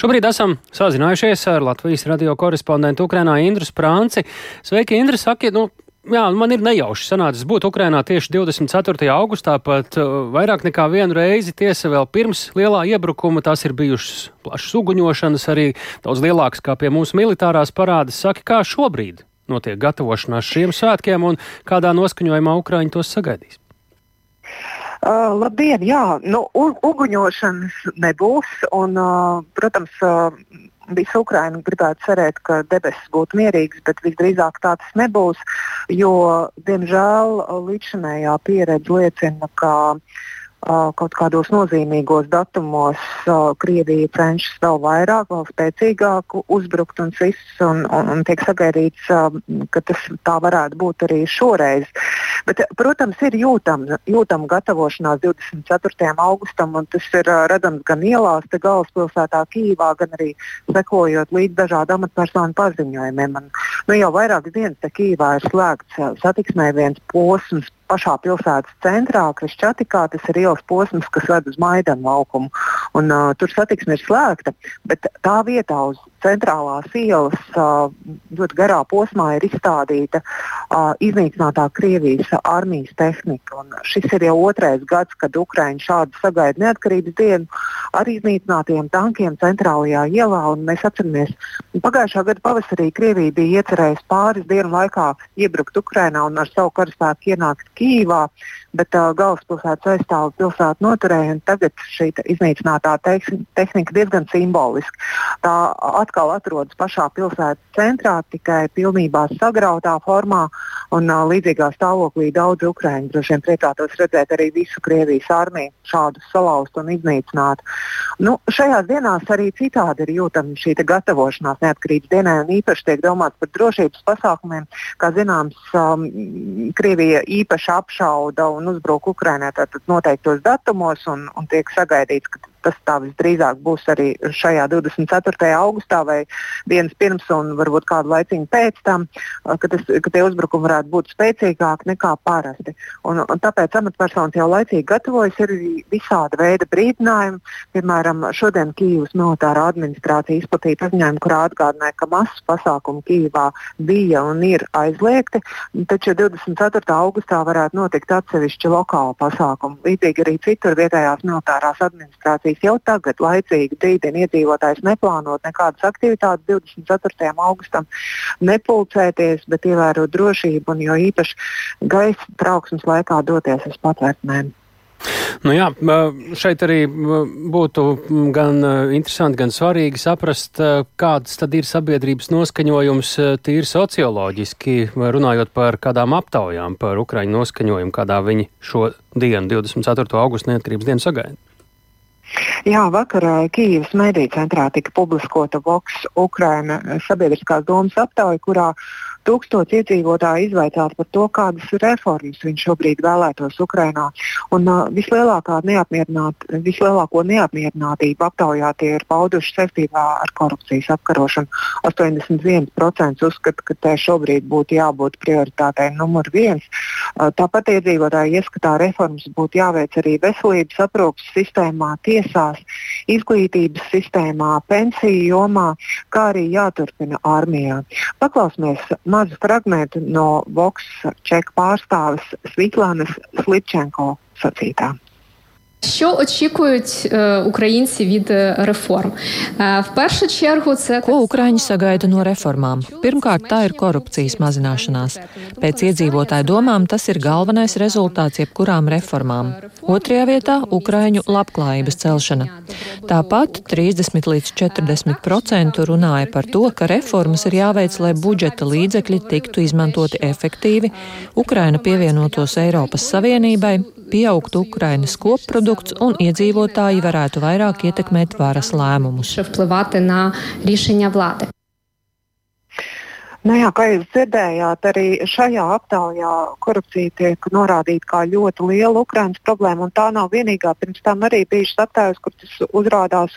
šobrīd esam sazinājušies ar Latvijas radio korespondentu Ukrainā Indru Sprānci. Sveiki, Indra, sakiet, nu, Jā, man ir nejauši sanācis būt Ukrainā tieši 24. augustā, pat uh, vairāk nekā vienu reizi. Tiesa, vēl pirms lielā iebrukuma tās ir bijušas plašas uguņošanas, arī daudz lielākas kā pie mūsu militārās parādes. Saki, kā šobrīd notiek gatavošanās šiem svētkiem un kādā noskaņojumā Ukraiņi tos sagaidīs? Uh, labdien! Jā, nu, uguņošanas nebūs. Un, uh, protams, uh, visa Ukraina gribētu cerēt, ka debesis būtu mierīgas, bet visdrīzāk tā tas nebūs, jo, diemžēl, līdzinējā pieredze liecina, ka kaut kādos nozīmīgos datumos Krievija cenšas vēl vairāk, vēl spēcīgāk uzbrukt un viss, un, un, un tiek sagaidīts, ka tas tā varētu būt arī šoreiz. Bet, protams, ir jūtama jūtam gatavošanās 24. augustam, un tas ir redzams gan ielās, te galvaspilsētā Kīvā, gan arī sekojot līdz dažādu amatpersonu paziņojumiem. Un, nu, jau vairākas dienas Kīvā ir slēgts satiksmē viens posms pašā pilsētas centrā, Krišķatikā, tas ir ielas posms, kas ved uz Maidanu laukumu. Un, uh, tur satiksme ir slēgta, bet tā vietā uz centrālās ielas ļoti garā posmā ir izstādīta iznīcinātā Krievijas armijas tehnika. Un šis ir jau otrais gads, kad Ukraiņa šādu sagaida neatkarības dienu ar iznīcinātiem tankiem centrālajā ielā. Mēs atceramies, pagājušā gada pavasarī Krievija bija iecerējusi pāris dienu laikā iebrukt Ukrainā un ar savu karaspēku ienākt Kīvā bet uh, galvaspilsētas aizstāvu pilsētu noturēja. Tagad šī iznīcinātā tehnika diezgan simboliski. Tā atkal atrodas pašā pilsētas centrā, tikai pilnībā sagrautā formā. Un, uh, līdzīgā stāvoklī daudz ukrāņu droši vien priecātos redzēt arī visu Krievijas armiju šādu salauztu un iznīcinātu. Nu, šajās dienās arī citādi ir jūtama šī gatavošanās neatkarības dienai, un īpaši tiek domāts par drošības pasākumiem. Kā zināms, um, Krievija īpaši apšauda un uzbruk Ukrainai noteiktos datumos, un, un tiek sagaidīts, ka tas tā visdrīzāk būs arī šajā 24. augustā vai dienas pirms un varbūt kādu laiciņu pēc tam, ka, tas, ka tie uzbrukumi varētu būt spēcīgāki nekā parasti. Un, un tāpēc amatpersonas jau laicīgi gatavojas ir visāda veida brīdinājumi. Piemēram, šodien Kīivas militārā administrācija izplatīja paziņojumu, kurā atgādināja, ka masas pasākumi Kīivā bija un ir aizliegti, taču 24. augustā varētu notikt atsevišķi lokāli pasākumi. Līdzīgi arī citur vietējās militārās administrācijas valstīs jau tagad laicīgi brīdina iedzīvotājs neplānot nekādas aktivitātes 24. augustam, nepulcēties, bet ievērot drošību un jo īpaši gaisa trauksmes laikā doties uz patvērtnēm. Nu jā, šeit arī būtu gan interesanti, gan svarīgi saprast, kāds tad ir sabiedrības noskaņojums tīri socioloģiski, runājot par kādām aptaujām par Ukraiņu noskaņojumu, kādā viņi šo dienu, 24. augustu neatkarības dienu sagaida. Jā, vakar Kīivas mediju centrā tika publiskota Vox Ukraina sabiedriskās domas aptauja, kurā tūkstoši iedzīvotāji izvaicāti par to, kādas reformas viņi šobrīd vēlētos Ukrainā. Un, uh, neapmierināt, vislielāko neapmierinātību aptaujā tie ir pauduši saistībā ar korupcijas apkarošanu. 81% uzskata, ka tai šobrīd būtu jābūt prioritātei numur viens. Uh, tāpat iedzīvotāji ieskatā reformas būtu jāveic arī veselības aprūpas sistēmā, tiesās, izglītības sistēmā, pensiju jomā, kā arī jāturpina armijā. Paklausīsimies mazu fragment no Vox čeku pārstāves Svitlānas Slipčenko sacītā. Що очікують українці від реформ? В першу чергу це ko Ukraiņi sagaida no reformām. Pirmkārt, tā ir korupcijas mazināšanās. Pēc iedzīvotāju domām tas ir galvenais rezultāts jebkurām reformām. Otrajā vietā - Ukraiņu labklājības celšana. Tāpat 30 līdz 40 procentu runāja par to, ka reformas ir jāveic, lai budžeta līdzekļi tiktu izmantoti efektīvi, Ukraina pievienotos Eiropas Savienībai, pieaugtu Ukrainas kopprodukts un iedzīvotāji varētu vairāk ietekmēt varas lēmumus. Nu jā, kā jūs dzirdējāt, arī šajā aptaujā korupcija tiek norādīta kā ļoti liela Ukraiņas problēma. Tā nav vienīgā. Pirms tam arī bijušas aptaujas, kur tas uzrādās.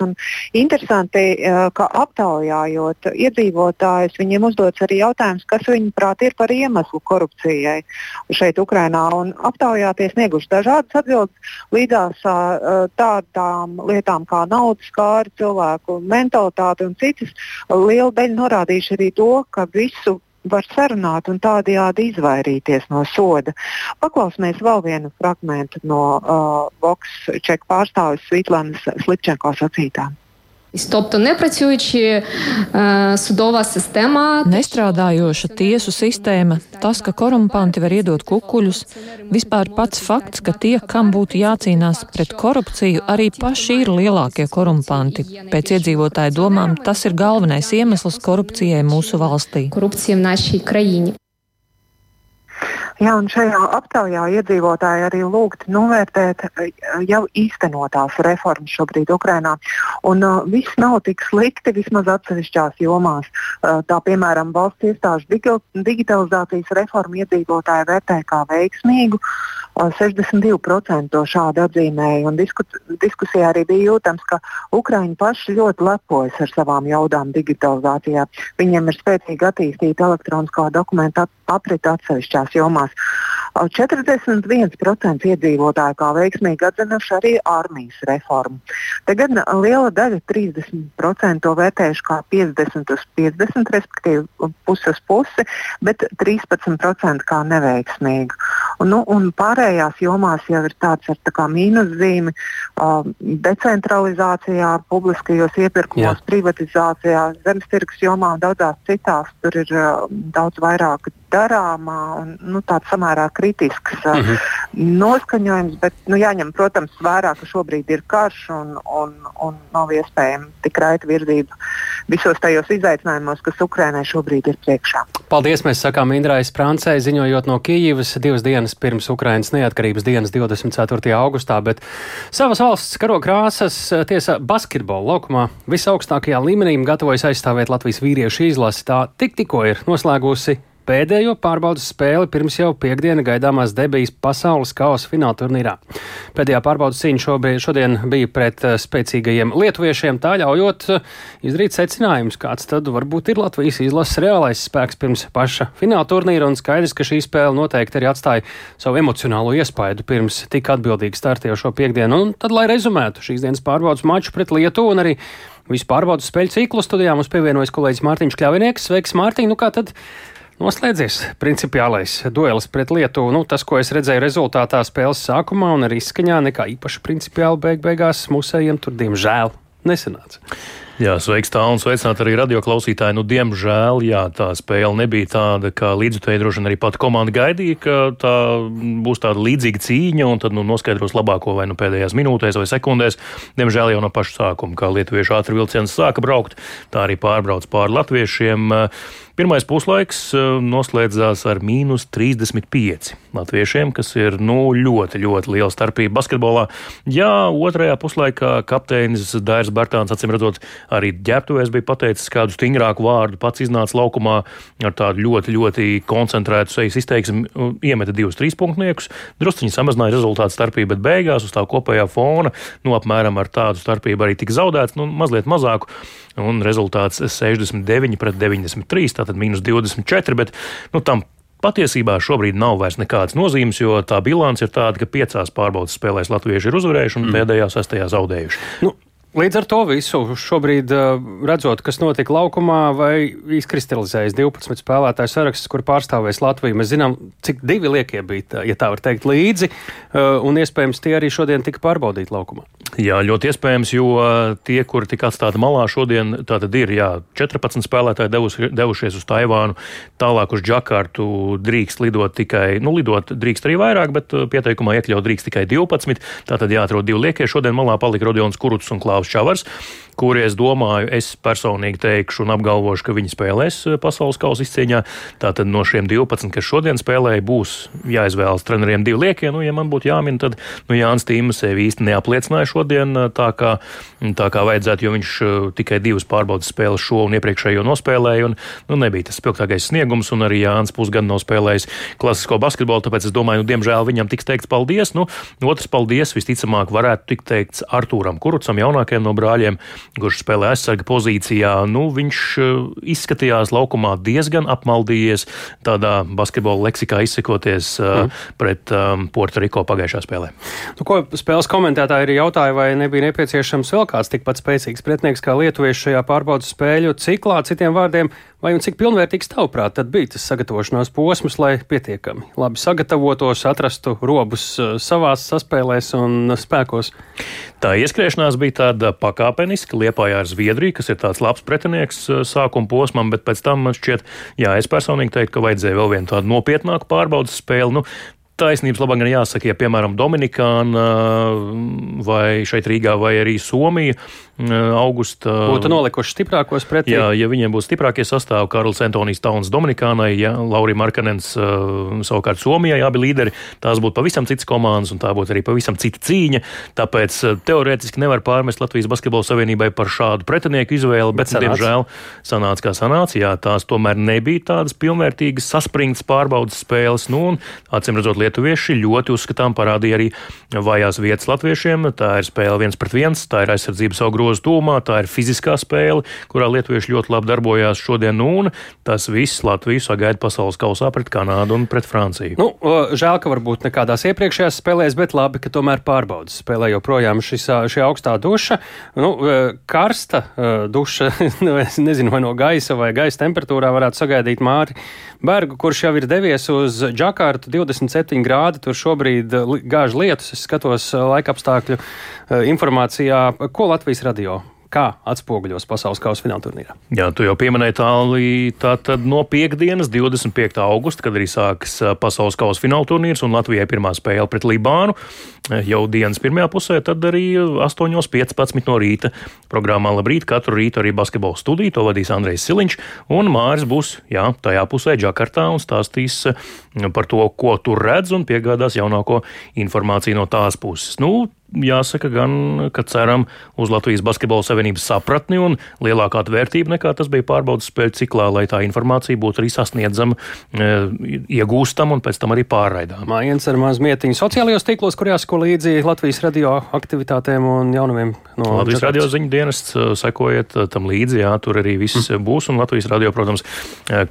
Interesanti, eh, ka aptaujājot iedzīvotājus, viņiem uzdots arī jautājums, kas viņuprāt ir par iemeslu korupcijai šeit Ukrainā. Un aptaujā tie snieguši dažādas atbildes līdzās eh, tādām lietām kā naudas kāri, cilvēku mentalitāte un citas. Liela daļa norādījuši arī to, ka visi visu var sarunāt un tādējādi izvairīties no soda. Paklausīsimies vēl vienu fragment no uh, Vox čeku pārstāvis Svitlānas Slipčenko sacītām. Тобто не працюючи судова систēma. Nestrādājoša tiesu sistēma, tas, ka korumpanti var iedot kukuļus, vispār pats fakts, ka tie, kam būtu jācīnās pret korupciju, arī paši ir lielākie korumpanti. Pēc iedzīvotāju domām tas ir galvenais iemesls korupcijai mūsu valstī. Korupcija в нашій країні. Jā, un šajā aptaujā iedzīvotāji arī lūgti novērtēt eh, jau īstenotās reformas šobrīd Ukrainā. Un uh, viss nav tik slikti vismaz atsevišķās jomās. Uh, tā piemēram, valsts iestāžu digitalizācijas reformu iedzīvotāji vērtē kā veiksmīgu. Uh, 62% to šādi atzīmēja. Disku, diskusijā arī bija jūtams, ka Ukraiņi paši ļoti lepojas ar savām jaudām digitalizācijā. Viņiem ir spēcīgi attīstīta elektroniskā dokumenta aprita atsevišķās jomās. 41% iedzīvotāju kā veiksmīgi atzinuši arī armijas reformu. Te gan liela daļa, 30% to vērtējuši kā 50 uz 50, respektīvi pusi uz pusi, bet 13% kā neveiksmīgu. Un, nu, un pārējās jomās jau ir tāds ar tā mīnuszīmi uh, decentralizācijā, publiskajos iepirkumos, Jā. privatizācijā, zemes tirgus jomā un daudzās citās. Tur ir uh, daudz vairāk darāmā un nu, tāds samērā kritisks uh, mm -hmm. noskaņojums. Bet nu, jāņem, protams, vērā, ka šobrīd ir karš un, un, un nav iespējama tik raita virzība visos tajos izaicinājumos, kas Ukrainai šobrīd ir priekšā. Paldies! Mēs sakām Indrai Sprancei, ziņojot no Kijivas divas dienas pirms Ukrainas neatkarības dienas 24. augustā, bet savas valsts karo krāsas tiesa basketbola laukumā visaugstākajā līmenī gatavojas aizstāvēt Latvijas vīriešu izlasi. Tā tik tikko ir noslēgusi pēdējo pārbaudas spēli pirms jau piekdiena gaidāmās debijas pasaules kausa fināla turnīrā. Pēdējā pārbaudas cīņa šodien bija pret uh, spēcīgajiem lietuviešiem, tā ļaujot uh, izdarīt secinājumus, kāds tad varbūt ir Latvijas izlases reālais spēks pirms paša fināla turnīra, un skaidrs, ka šī spēle noteikti arī atstāja savu emocionālo iespaidu pirms tik atbildīgi startējošo piekdienu. Un tad, lai rezumētu šīs dienas pārbaudas maču pret Lietuvu un arī visu pārbaudas spēļu ciklu studijā, mums pievienojas kolēģis Mārtiņš Kļavinieks. Sveiks, Mārtiņ! Nu, kā tad Noslēdzies principiālais duelis pret Lietuvu. Nu, tas, ko es redzēju rezultātā spēles sākumā un arī izskaņā, nekā īpaši principiāli beig beigās mūsējiem tur, diemžēl, nesanāca. Jā, sveiks tā un sveicināt arī radio klausītāji. Nu, diemžēl, jā, tā spēle nebija tāda, kā līdzutēji droši vien arī pati komanda gaidīja, ka tā būs tāda līdzīga cīņa un tad nu, noskaidros labāko vai nu pēdējās minūtēs vai sekundēs. Diemžēl jau no paša sākuma, kā lietuviešu ātri vilciens sāka braukt, tā arī pārbrauc pāri latviešiem. Pirmais puslaiks eh, noslēdzās ar mīnus 35 latviešiem, kas ir nu, ļoti, ļoti liela starpība basketbolā. Jā, otrajā puslaikā kapteinis Dairs Bartāns, acīm redzot, arī ģērbtuvēs bija pateicis kādu stingrāku vārdu, pats iznāca laukumā ar tādu ļoti, ļoti koncentrētu sejas izteiksmi, iemeta divus trīspunktniekus, drusciņi samazināja rezultātu starpību, bet beigās uz tā kopējā fona, nu, apmēram ar tādu starpību arī tika zaudēts, nu, mazliet mazāku un rezultāts 69 pret 93, tātad mīnus 24, bet nu, tam patiesībā šobrīd nav vairs nekādas nozīmes, jo tā bilance ir tāda, ka piecās pārbaudas spēlēs latvieši ir uzvarējuši un mm. pēdējā sestajā zaudējuši. Nu, Līdz ar to visu šobrīd, redzot, kas notika laukumā, vai izkristalizējas 12 spēlētāju saraksts, kur pārstāvēs Latviju. Mēs zinām, cik divi liekie bija, ja tā var teikt, līdzi, un iespējams tie arī šodien tika pārbaudīti laukumā. Jā, ļoti iespējams, jo tie, kuri tika atstāti malā šodien, tātad ir jā, 14 spēlētāji devuši, devušies uz Taivānu, tālāk uz Džakartu drīkst lidot tikai, nu, lidot drīkst arī vairāk, bet pieteikumā iekļaut drīkst tikai 12. Tātad jāatrod divi liekie. Šodien malā palika Rodions Kuruts un Klaus Čavars kuri es domāju, es personīgi teikšu un apgalvošu, ka viņi spēlēs eh, pasaules kausa izcīņā. Tātad no šiem 12, kas šodien spēlēja, būs jāizvēlas treneriem divi liekie. Nu, ja man būtu jāmin, tad nu, Jānis Tīms sevi īsti neapliecināja šodien eh, tā kā, tā kā vajadzētu, jo viņš eh, tikai divas pārbaudas spēles šo un iepriekšējo nospēlēja. Un, nu, nebija tas spilgtākais sniegums, un arī Jānis pusgadu nav spēlējis klasisko basketbolu, tāpēc es domāju, nu, diemžēl viņam tiks teikts paldies. Nu, otrs paldies visticamāk varētu tikt teikts Artūram Kurucam, jaunākajam no brāļiem kurš spēlē aizsarga pozīcijā, nu, viņš eh, izskatījās laukumā diezgan apmaldījies, tādā basketbola leksikā izsakoties mm. pret um, Puertoriko pagājušā spēlē. Nu, ko spēles komentētāji arī jautāja, vai nebija nepieciešams vēl kāds tikpat spēcīgs pretinieks kā lietuvieši šajā pārbaudas spēļu ciklā, citiem vārdiem, vai un cik pilnvērtīgs tavuprāt tad bija tas sagatavošanās posms, lai pietiekami labi sagatavotos, atrastu robus savās saspēlēs un spēkos? Tā ieskriešanās bija tāda pakāpeniska, liepājā ar Zviedriju, kas ir tāds labs pretinieks eh, sākuma posmam, bet pēc tam man šķiet, jā, es personīgi teiktu, ka vajadzēja vēl vienu tādu nopietnāku pārbaudas spēli. Nu, taisnības labāk gan jāsaka, ja piemēram Dominikāna vai šeit Rīgā vai arī Somija augusta. Būtu nolikuši stiprākos pretī. Jā, ja viņiem būs stiprākie sastāvi, Karls Antonijs Tauns Dominikānai, ja Lauri Markanens savukārt Somijai, abi līderi, tās būtu pavisam citas komandas un tā būtu arī pavisam cita cīņa. Tāpēc teorētiski nevar pārmest Latvijas Basketbola Savienībai par šādu pretinieku izvēli, bet, sanāc. diemžēl, sanāca kā sanāca. Jā, tās tomēr nebija tādas pilnvērtīgas saspringtas pārbaudas spēles. Nu, un, acīm redzot, lietuvieši ļoti uzskatām parādīja arī vājās vietas latviešiem. Tā ir spēle viens pret viens, tā ir aizsardzība savu grozu tūmā, tā ir fiziskā spēle, kurā lietuvieši ļoti labi darbojās šodien, un tas viss Latviju sagaida pasaules kausā pret Kanādu un pret Franciju. Nu, žēl, ka varbūt nekādās iepriekšējās spēlēs, bet labi, ka tomēr pārbaudas spēlē joprojām šis, šī augstā duša. Nu, karsta duša, (laughs) nu, nezinu, vai no gaisa vai gaisa temperatūrā varētu sagaidīt Māri Bergu, kurš jau ir devies uz Džakartu 27 grādi. Tur šobrīd gāž lietus. Es skatos laikapstākļu informācijā, ko Latvijas radio kā atspoguļos pasaules kausa fināla turnīrā. Jā, tu jau pieminēji tālī, tātad no piekdienas, 25. augusta, kad arī sākas pasaules kausa fināla turnīrs un Latvijai pirmā spēle pret Libānu. Jau dienas pirmajā pusē, tad arī 8.15 no rīta programmā Labrīt katru rītu arī basketbola studiju, to vadīs Andrejs Siliņš, un Māris būs, jā, tajā pusē Džakartā un stāstīs par to, ko tur redz un piegādās jaunāko informāciju no tās puses. Nu, jāsaka gan, ka ceram uz Latvijas Basketbola Savienības sapratni un lielāku atvērtību nekā tas bija pārbaudas spēļu ciklā, lai tā informācija būtu arī sasniedzama, e, iegūstama un pēc tam arī pārraidāma. Mājiens ar mazu mietiņu sociālajos tīklos, kur jāsako līdzi Latvijas radio aktivitātēm un jaunumiem no Latvijas Džakartas. radio ziņu dienests, e, sekojiet e, tam līdzi, jā, tur arī viss mm. būs un Latvijas radio, protams,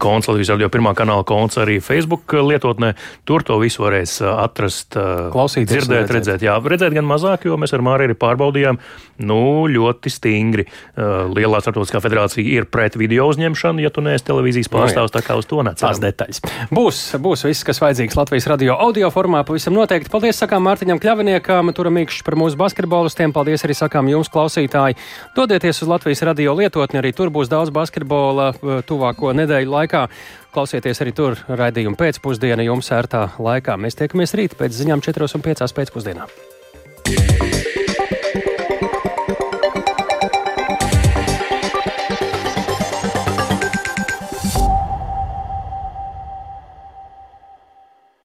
konts, Latvijas radio pirmā kanāla konts arī Facebook lietotnē, tur to visu varēs atrast, klausīties, dzirdēt, redzēt, redzēt jā, redzēt gan mazāk mazāk, jo mēs ar Māriju arī pārbaudījām, nu, ļoti stingri. Uh, Lielā starptautiskā federācija ir pret video uzņemšanu, ja tu neesi televīzijas Nu pārstāvs, tā kā uz to necēlās. Detaļas. Būs, būs viss, kas vajadzīgs Latvijas radio audio formā, pavisam noteikti. Paldies sakām Mārtiņam Kļaviniekam, turam īkšķi par mūsu basketbolistiem. Paldies arī sakām jums, klausītāji. Dodieties uz Latvijas radio lietotni, arī tur būs daudz basketbola uh, tuvāko nedēļu laikā. Klausieties arī tur raidījumu pēcpusdienu jums ērtā laikā. Mēs tiekamies rīt pēc ziņām 4 un 5 pēcpusdienā. day.